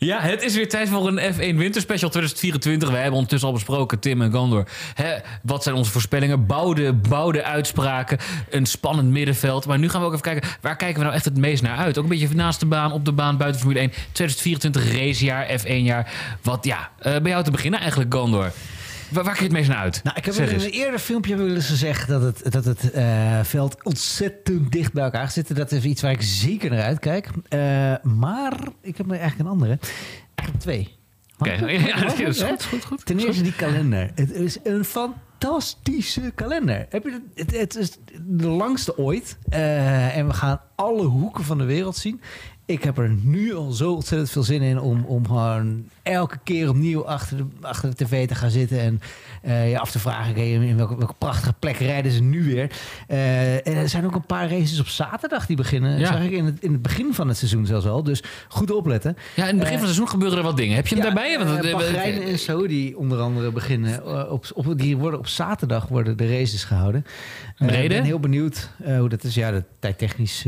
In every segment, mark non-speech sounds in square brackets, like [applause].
Ja, het is weer tijd voor een F1 Winterspecial 2024. We hebben ondertussen al besproken, Tim en Gandor. Hè, wat zijn onze voorspellingen? Bouwde, bouwde uitspraken, een spannend middenveld. Maar nu gaan we ook even kijken, waar kijken we nou echt het meest naar uit? Ook een beetje naast de baan, op de baan, buiten Formule 1. 2024 racejaar, F1-jaar. Wat, ja, uh, bij jou te beginnen eigenlijk, Gandor. Waar, waar kijk je het meest naar uit? Nou, ik heb in een eerder filmpje wel eens gezegd dat het, dat het uh, veld ontzettend dicht bij elkaar zit. Dat is iets waar ik zeker naar uitkijk. Uh, maar ik heb eigenlijk een andere. Eigenlijk twee. Oké, okay. ja, ja, goed, goed, goed. Ten eerste die kalender. Het is een fantastische kalender. Heb je het, het, het is de langste ooit. Uh, en we gaan alle hoeken van de wereld zien. Ik heb er nu al zo ontzettend veel zin in om, om gewoon elke keer opnieuw achter de, achter de tv te gaan zitten en uh, je af te vragen okay, in welke, welke, prachtige plek rijden ze nu weer. Uh, en er zijn ook een paar races op zaterdag die beginnen. Ja. Zag ik in het, in het begin van het seizoen zelfs al. Dus goed opletten. Ja, in het begin uh, van het seizoen gebeuren er wat dingen. Heb je hem ja, daarbij? Want, Bahrein en Saudi onder andere beginnen. op, op, die worden op zaterdag worden de races gehouden. Reden? Ik ben heel benieuwd hoe dat is. Ja, de tijdtechnisch...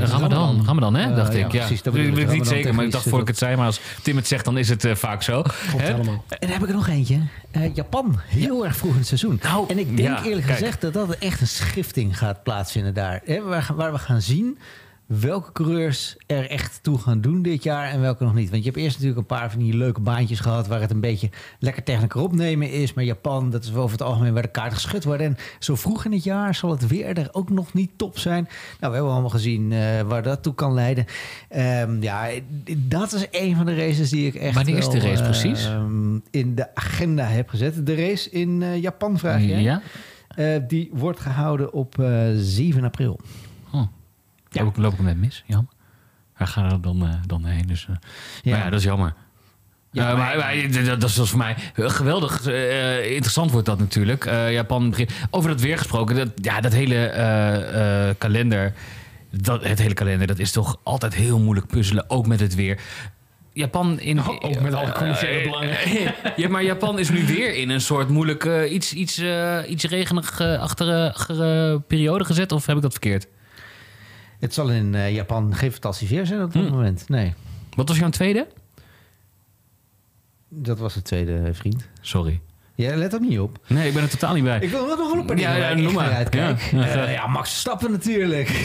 Ramadan, Ramadan hè, dacht ik. Ja, precies. Dat ik weet niet zeker, maar ik dacht voor ik het zei. Maar als Tim het zegt, dan is het vaak zo. En dan heb ik er nog eentje. Japan, heel erg vroeg in het seizoen. Nou, en ik denk ja, eerlijk kijk. gezegd dat dat echt een schifting gaat plaatsvinden daar. Hè, waar, waar we gaan zien welke coureurs er echt toe gaan doen dit jaar en welke nog niet. Want je hebt eerst natuurlijk een paar van die leuke baantjes gehad waar het een beetje lekker elkaar opnemen is. Maar Japan, dat is over het algemeen waar de kaarten geschud worden. En zo vroeg in het jaar zal het weer er ook nog niet top zijn. Nou, we hebben allemaal gezien uh, waar dat toe kan leiden. Um, ja, dat is een van de races die ik echt. Wanneer is de race uh, precies? in de agenda heb gezet. De race in uh, Japan, vraag je. Ja. die wordt gehouden op 7 april. Ja. Loop, loop ik net mis, Jan? Waar gaan we dan, uh, dan heen? Dus, uh, ja. Maar ja, dat is jammer. Ja, uh, maar, maar, dat, dat is voor mij geweldig interessant wordt dat natuurlijk. Japan begint over dat weer gesproken. Dat, ja, dat hele kalender, dat, het hele kalender, dat is toch altijd heel moeilijk puzzelen, ook met het weer. Japan in. Oh, ook met alle commerciële belangen. ja, maar Japan is nu weer in een soort moeilijke, iets, iets, iets regenachtige periode gezet. Of heb ik dat verkeerd? Het zal in uh, Japan geen fantastisch weer zijn op dit Hm. moment. Nee. Wat was jouw tweede? Dat was de tweede vriend. Sorry. Ja, let er niet op. Nee, ik ben er totaal niet bij. Ik wil er nog wel op Ja, ja, noem maar. Uitkijk. Ja. Ja, ja, Max Stappen natuurlijk. [laughs]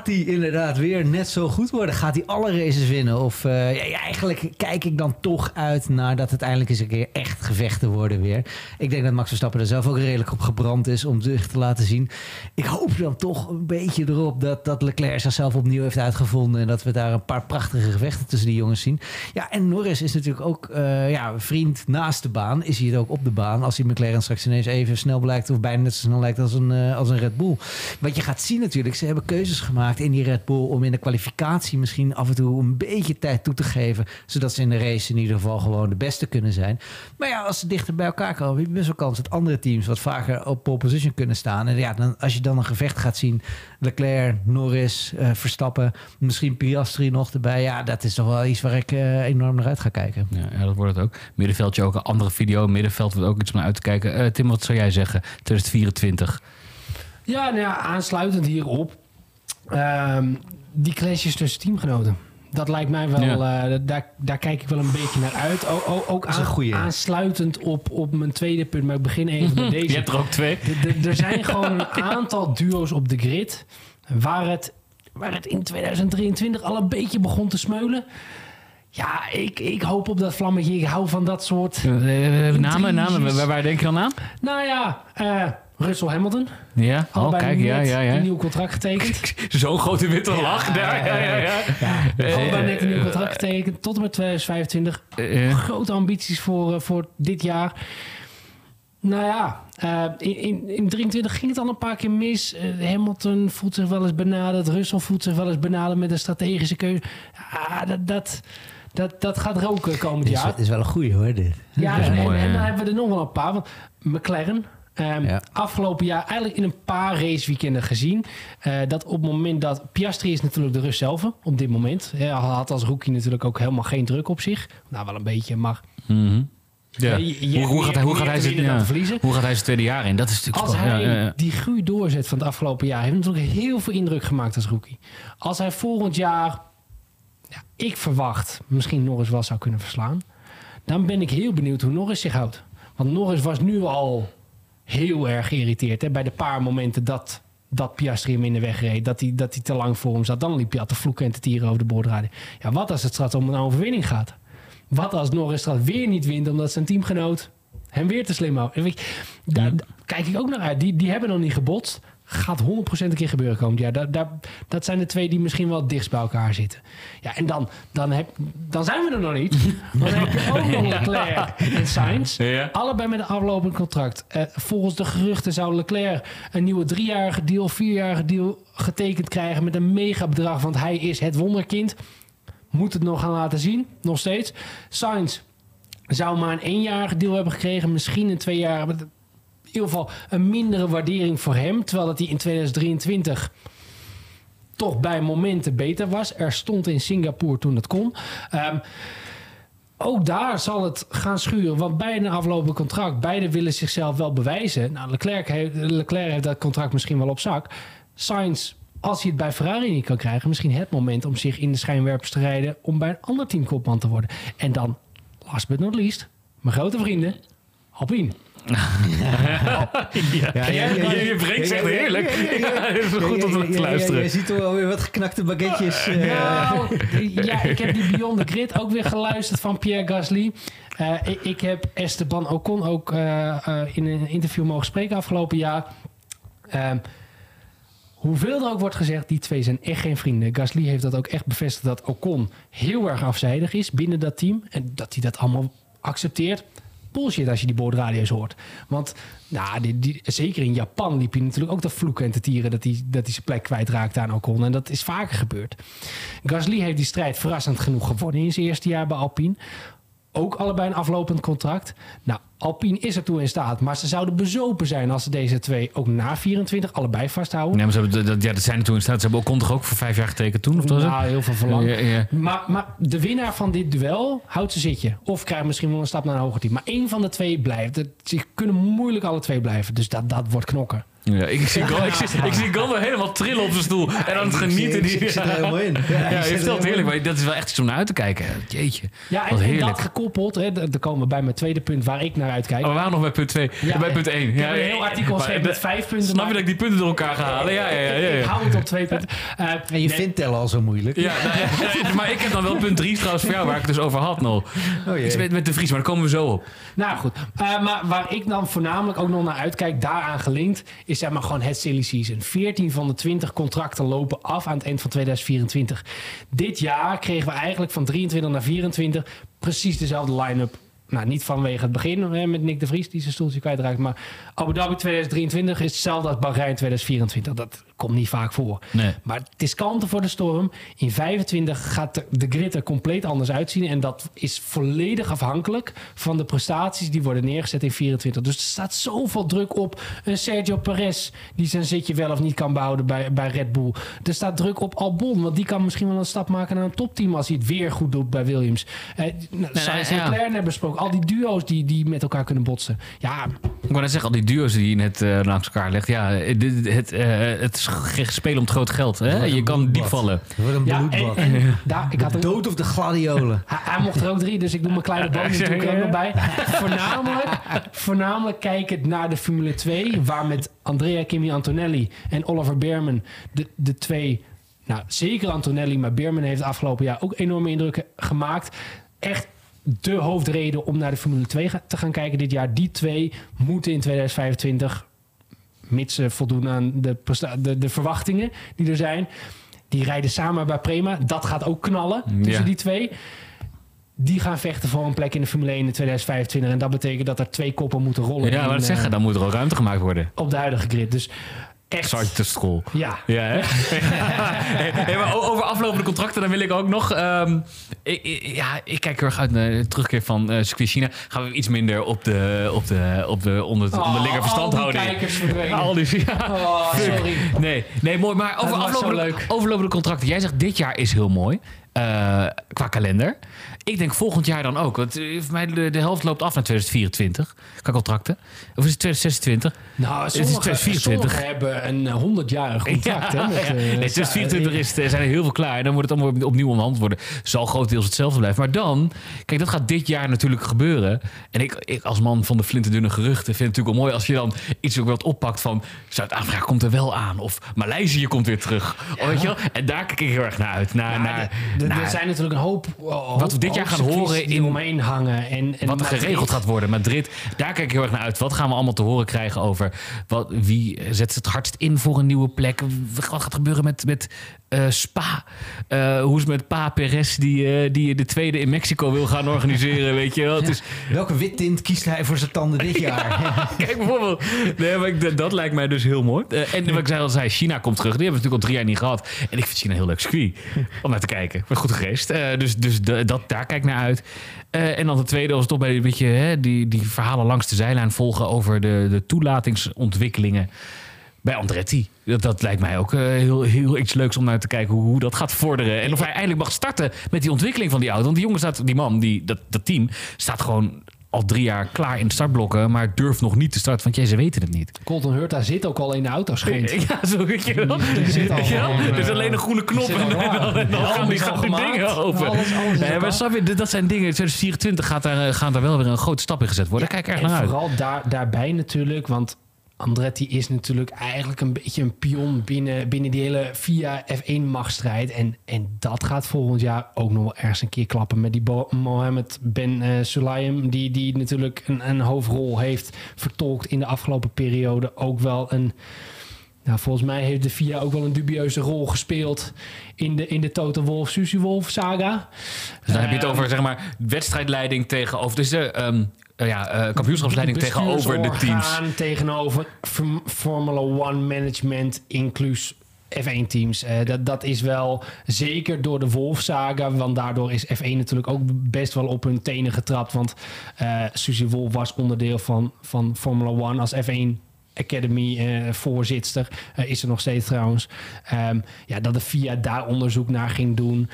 Gaat hij inderdaad weer net zo goed worden? Gaat hij alle races winnen? Of uh, ja, eigenlijk kijk ik dan toch uit naar dat het eindelijk eens een keer echt gevechten worden weer. Ik denk dat Max Verstappen er zelf ook redelijk op gebrand is om zich te laten zien. Ik hoop dan toch een beetje erop dat, dat Leclerc zichzelf opnieuw heeft uitgevonden. En dat we daar een paar prachtige gevechten tussen die jongens zien. Ja, en Norris is natuurlijk ook uh, ja, vriend naast de baan. Is hij het ook op de baan als hij McLaren straks ineens even snel blijkt of bijna net zo snel lijkt als een, uh, als een Red Bull. Wat je gaat zien natuurlijk, ze hebben keuzes gemaakt in die Red Bull om in de kwalificatie misschien af en toe een beetje tijd toe te geven, zodat ze in de race in ieder geval gewoon de beste kunnen zijn. Maar ja, als ze dichter bij elkaar komen, heb je best wel kans dat andere teams wat vaker op pole position kunnen staan. En ja, dan, als je dan een gevecht gaat zien, Leclerc, Norris, uh, Verstappen, misschien Piastri nog erbij, ja, dat is toch wel iets waar ik uh, enorm naar uit ga kijken. Ja, ja, dat wordt het ook. Middenveldje ook een andere video, middenveld wordt ook iets om uit te kijken. Uh, Tim, wat zou jij zeggen? 2024. Ja, nou ja, aansluitend hierop. Um, die clashes tussen teamgenoten. Dat lijkt mij wel, ja. uh, daar, daar kijk ik wel een beetje naar uit. O, o, ook aan, aansluitend op, op mijn tweede punt, maar ik begin even met [laughs] deze. Je hebt er ook twee. De, de, er zijn gewoon een aantal duo's op de grid waar het, waar het in 2023 al een beetje begon te smeulen. Ja, ik, ik hoop op dat vlammetje. Ik hou van dat soort... Uh, namen, namen, waar, waar denk je dan aan? Nou ja, uh, Russell Hamilton. Ja, oh, kijk, ja, ja, ja. een nieuw contract getekend. [laughs] Zo'n grote witte lach ja, daar. Ja, ja, ja. ja. ja. Allebei net een nieuw contract getekend tot en met 2025. Uh, Grote ambities voor, uh, voor dit jaar. Nou ja, uh, in, in, in 23 ging het al een paar keer mis. Uh, Hamilton voelt zich wel eens benaderd. Russell voelt zich wel eens benaderd met een strategische keuze. Ja, dat... dat dat, dat gaat roken komend jaar. Het is wel een goeie hoor, dit. Ja, en, mooi, en, en dan hebben we er nog wel een paar. Want McLaren, Um, ja. Afgelopen jaar eigenlijk in een paar raceweekenden gezien. Uh, dat op het moment dat Piastri is natuurlijk de rust zelf op dit moment. Hij had als rookie natuurlijk ook helemaal geen druk op zich. Nou, wel een beetje, maar... Mm -hmm. Ja. Je, je, hoe, hoe, gaat hij, hoe, gaat hij zijn, ja. hoe gaat hij zijn tweede jaar in? Dat is natuurlijk Als hij ja, ja, die groei doorzet van het afgelopen jaar... heeft natuurlijk heel veel indruk gemaakt als rookie. Als hij volgend jaar ja, ik verwacht misschien Norris wel zou kunnen verslaan. Dan ben ik heel benieuwd hoe Norris zich houdt. Want Norris was nu al heel erg geïrriteerd. Hè? Bij de paar momenten dat, dat Piastri hem in de weg reed. Dat hij, dat hij te lang voor hem zat. Dan liep hij al te vloeken en te tieren over de boordradio. Ja, wat als het straks om een overwinning gaat? Wat als Norris straks weer niet wint omdat zijn teamgenoot hem weer te slim houdt? Daar, daar kijk ik ook naar uit. Die, die hebben nog niet gebotst gaat 100% een keer gebeuren komend jaar. Dat, dat, dat zijn de twee die misschien wel dichtst bij elkaar zitten. Ja, en dan, dan, heb, dan zijn we er nog niet. Dan [laughs] heb je ook nog Leclerc en Sainz. Ja. Allebei met een aflopend contract. Uh, volgens de geruchten zou Leclerc een nieuwe driejarige deal, vierjarige deal getekend krijgen met een mega bedrag. Want hij is het wonderkind. Moet het nog gaan laten zien, nog steeds. Sainz zou maar een eenjarige deal hebben gekregen. Misschien een tweejarige ieder geval een mindere waardering voor hem. Terwijl dat hij in 2023 toch bij momenten beter was. Er stond in Singapore toen het kon. Um, ook daar zal het gaan schuren. Want bij een aflopend contract, beide willen zichzelf wel bewijzen. Nou, Leclerc heeft, Leclerc heeft dat contract misschien wel op zak. Sainz, als hij het bij Ferrari niet kan krijgen, misschien het moment om zich in de schijnwerpers te rijden om bij een ander team kopman te worden. En dan, last but not least, mijn grote vrienden, Alpine. Ja, je brengt zegt heerlijk. [laughs] Het is goed om te luisteren. Je ziet toch wel weer wat geknakte baguetjes. Uh. Nou, ja, ik heb die Beyond the Grid ook weer geluisterd van Pierre Gasly. Uh, ik, ik, heb Esteban Ocon ook uh, in een interview mogen spreken afgelopen jaar. Um, hoeveel er ook wordt gezegd, die twee zijn echt geen vrienden. Gasly heeft dat ook echt bevestigd dat Ocon heel erg afzijdig is binnen dat team. En dat hij dat allemaal accepteert bullshit als je die boordradio's hoort. Want nou, die, die, zeker in Japan liep hij natuurlijk ook te vloeken en te tieren dat hij, dat hij zijn plek kwijtraakte aan Ocon. En dat is vaker gebeurd. Gasly heeft die strijd verrassend genoeg gewonnen in zijn eerste jaar bij Alpine. Ook allebei een aflopend contract. Nou, Alpine is ertoe in staat. Maar ze zouden bezopen zijn als ze deze twee ook na 24 allebei vasthouden. Nee, maar ze hebben, dat, ja, dat zijn ertoe in staat. Ze hebben ook toch ook voor vijf jaar getekend toen? Of was nou, heel veel verlang. Ja, ja. Maar, maar de winnaar van dit duel houdt ze zitje. Of krijgt misschien wel een stap naar een hoger team. Maar één van de twee blijft. Ze kunnen moeilijk alle twee blijven. Dus dat, dat wordt knokken. Ja, ik zie Gal, ik zie, ik zie Gal helemaal trillen op zijn stoel en aan het genieten. Ik, ik, zit er helemaal in. Ja, ja je vertelt heerlijk, maar dat is wel echt iets om naar uit te kijken. Jeetje, Ja, en, en dat gekoppeld, hè, dan komen we bij mijn tweede punt waar ik naar uitkijk. Oh, we waren nog bij punt 2, ja, bij punt 1. Ja, een heel artikel geschreven met vijf punten. Snap je dat ik die punten door elkaar ga halen? Ja, ja, ja. ja, Ik hou het op twee punten. Uh, en je nee. vindt tellen al zo moeilijk. Ja, nou, maar ik heb dan wel punt 3 trouwens voor jou, waar ik het dus over had nog. Oh, Iets met, met de Vries, maar daar komen we zo op. Nou goed, uh, maar waar ik dan voornamelijk ook nog naar uitkijk, daaraan gelinkt, is zeg maar gewoon het silly season. 14 van de 20 contracten lopen af aan het eind van 2024. Dit jaar kregen we eigenlijk van 23 naar 24 precies dezelfde line-up nou, niet vanwege het begin hè, met Nick de Vries die zijn stoeltje kwijtraakt. Maar Abu Dhabi 2023 is hetzelfde als Bahrein 2024. Dat komt niet vaak voor. Nee. Maar het is kanten voor de storm. In 25 gaat de, grid er compleet anders uitzien. En dat is volledig afhankelijk van de prestaties die worden neergezet in 24. Dus er staat zoveel druk op een Sergio Perez... die zijn zitje wel of niet kan behouden bij, bij Red Bull. Er staat druk op Albon, want die kan misschien wel een stap maken naar een topteam... als hij het weer goed doet bij Williams. Eh, nou, nee, nee, Sinclair hebben besproken al die duo's die, die met elkaar kunnen botsen. Ja. Ik wou net zeggen, al die duo's die je net uh, langs elkaar legt. Ja, het, het, uh, het is spelen om het groot geld. Hè? Je kan diep vallen. Wat een bloedbad. Ja, en, en, daar, ik had dood of de gladiolen. [laughs] Hij, hij, mocht er ook drie, dus ik doe mijn kleine bonus natuurlijk ook nog bij. Voornamelijk, voornamelijk kijken naar de Formule 2, waar met Andrea Kimi Antonelli en Oliver Beerman de, de twee... Nou, zeker Antonelli, maar Beerman heeft afgelopen jaar ook enorme indrukken gemaakt. Echt de hoofdreden om naar de Formule 2 te gaan kijken dit jaar. Die twee moeten in 2025, mits ze voldoen aan de, de, de verwachtingen die er zijn. Die rijden samen bij Prema. Dat gaat ook knallen tussen ja. die twee. Die gaan vechten voor een plek in de Formule 1 in 2025. En dat betekent dat er twee koppen moeten rollen. Ja, maar dat zeggen, dan moet er ook ruimte gemaakt worden. Op de huidige grid. Dus Echt. School. Ja. ja hè? [laughs] hey, maar over aflopende contracten, dan wil ik ook nog... Um, ik, ja, ik kijk heel erg uit naar de terugkeer van uh, circuit China. Gaan we iets minder op de, op de, op de onder, oh, onderlinge verstandhouding. Al die kijkers verdwenen. Al die, ja. Oh, sorry. Nee, nee, mooi. Maar over aflopende, overlopende contracten. Jij zegt dit jaar is heel mooi. Uh, qua kalender. Ik denk volgend jaar dan ook. Want voor mij de, de helft loopt af naar 2024. Qua contracten. Of is het 2026? Nou, het is 2024. hebben een 100-jarig contract. Ja, hè, met, uh, nee, 2024 is, zijn er heel veel klaar. En dan wordt het allemaal opnieuw onderhand worden. Zal grotendeels hetzelfde blijven. Maar dan, kijk, dat gaat dit jaar natuurlijk gebeuren. En ik, ik als man van de flinterdunne geruchten vind het natuurlijk wel mooi als je dan iets ook wat oppakt van Zuid-Afrika komt er wel aan. Of Maleisië komt weer terug. Ja. Weet je wel? En daar kijk ik heel erg naar uit. Naar, naar, er zijn natuurlijk een hoop, hoop wat we dit jaar gaan horen in omheen hangen. En, en wat er geregeld gaat worden. Madrid, daar kijk ik heel erg naar uit. Wat gaan we allemaal te horen krijgen over wat, wie zet het hardst in voor een nieuwe plek? Wat gaat gebeuren met, met uh, Spa. Uh, hoe is het met Pa Perez, die, uh, die de tweede in Mexico wil gaan organiseren, weet je wel. Het is... Welke wittint kiest hij voor zijn tanden dit [laughs] jaar? Ja, kijk bijvoorbeeld. Nee, maar ik, dat lijkt mij dus heel mooi. en wat ik zei al zei, China komt terug. Die hebben we natuurlijk al drie jaar niet gehad. En ik vind China een heel leuk circuit om naar te kijken. Wat goed geweest. dus dus de, dat, daar kijk naar uit. en dan de tweede was toch bij een beetje hè, die, die verhalen langs de zijlijn volgen over de, de toelatingsontwikkelingen bij Andretti. Dat, dat lijkt mij ook uh, heel, heel iets leuks om naar te kijken hoe, hoe, dat gaat vorderen. En of hij eindelijk mag starten met die ontwikkeling van die auto. Want die jongen staat, die man, die, dat, dat team, staat gewoon al drie jaar klaar in de startblokken, maar durft nog niet te starten, want jij, ze weten het niet. Colton Hurta zit ook al in de auto schond. [laughs] Ja, zo weet je wel. Die zit al ja, er is alleen een groene knop en, dan, en dan gaan die, gaan die dingen open. Alles, alles nee, maar snap je, dat zijn dingen. 2024 gaat daar, gaan daar wel weer een grote stap in gezet worden. Ja, Kijk erg naar uit. Vooral daar, daarbij natuurlijk, want Andretti is natuurlijk eigenlijk een beetje een pion binnen, binnen die hele VIA F1-machtsstrijd. En, en dat gaat volgend jaar ook nog wel ergens een keer klappen met die Mohammed Ben uh, Sulayem. Die, die natuurlijk een, een hoofdrol heeft vertolkt in de afgelopen periode. Ook wel een... Nou, volgens mij heeft de FIA ook wel een dubieuze rol gespeeld in de, in de Toto Wolf, Susie Wolf saga. Dus dan heb je het over zeg maar wedstrijdleiding tegenover. Dus de um, ja, uh, kampioenschapsleiding tegenover de teams. Tegenover Formula One management, inclus F1 teams. Uh, dat, dat is wel zeker door de Wolf-saga. Want daardoor is F1 natuurlijk ook best wel op hun tenen getrapt. Want uh, Suzy Wolf was onderdeel van, van Formula One als F1 Academy uh, voorzitter. is er nog steeds trouwens. Um, ja, dat de FIA daar onderzoek naar ging doen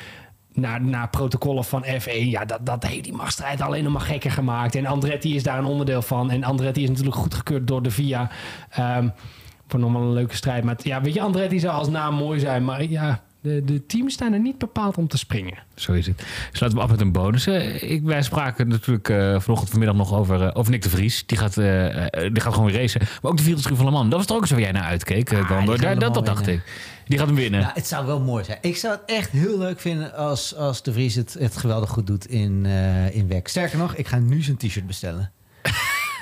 naar, naar protocollen van F1. Ja, dat, dat heeft die machtsstrijd alleen nog maar gekker gemaakt. En Andretti is daar een onderdeel van. En Andretti is natuurlijk goedgekeurd door de VIA. Um, voor nog wel een leuke strijd. Maar ja, weet je, Andretti zou als naam mooi zijn. Maar ja, de, de teams staan er niet bepaald om te springen. Zo is het. Sluiten we af met een bonus. Ik, wij spraken natuurlijk uh, vanochtend vanmiddag nog over, uh, over Nick de Vries. Die gaat, uh, die gaat gewoon weer racen. Maar ook de 24 van Le Mans. Dat was toch ook zo waar jij naar uitkeek, ah, Daar, dat, dat dacht ik. Die gaat hem winnen. Nou, het zou wel mooi zijn. Ik zou het echt heel leuk vinden als, als de Vries het, het geweldig goed doet in, uh, in WEC. Sterker nog, ik ga nu zijn t-shirt bestellen. [laughs]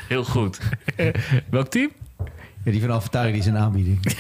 heel goed. [laughs] Welk team? Ja, die van Alphatauri, die is een aanbieding. [laughs]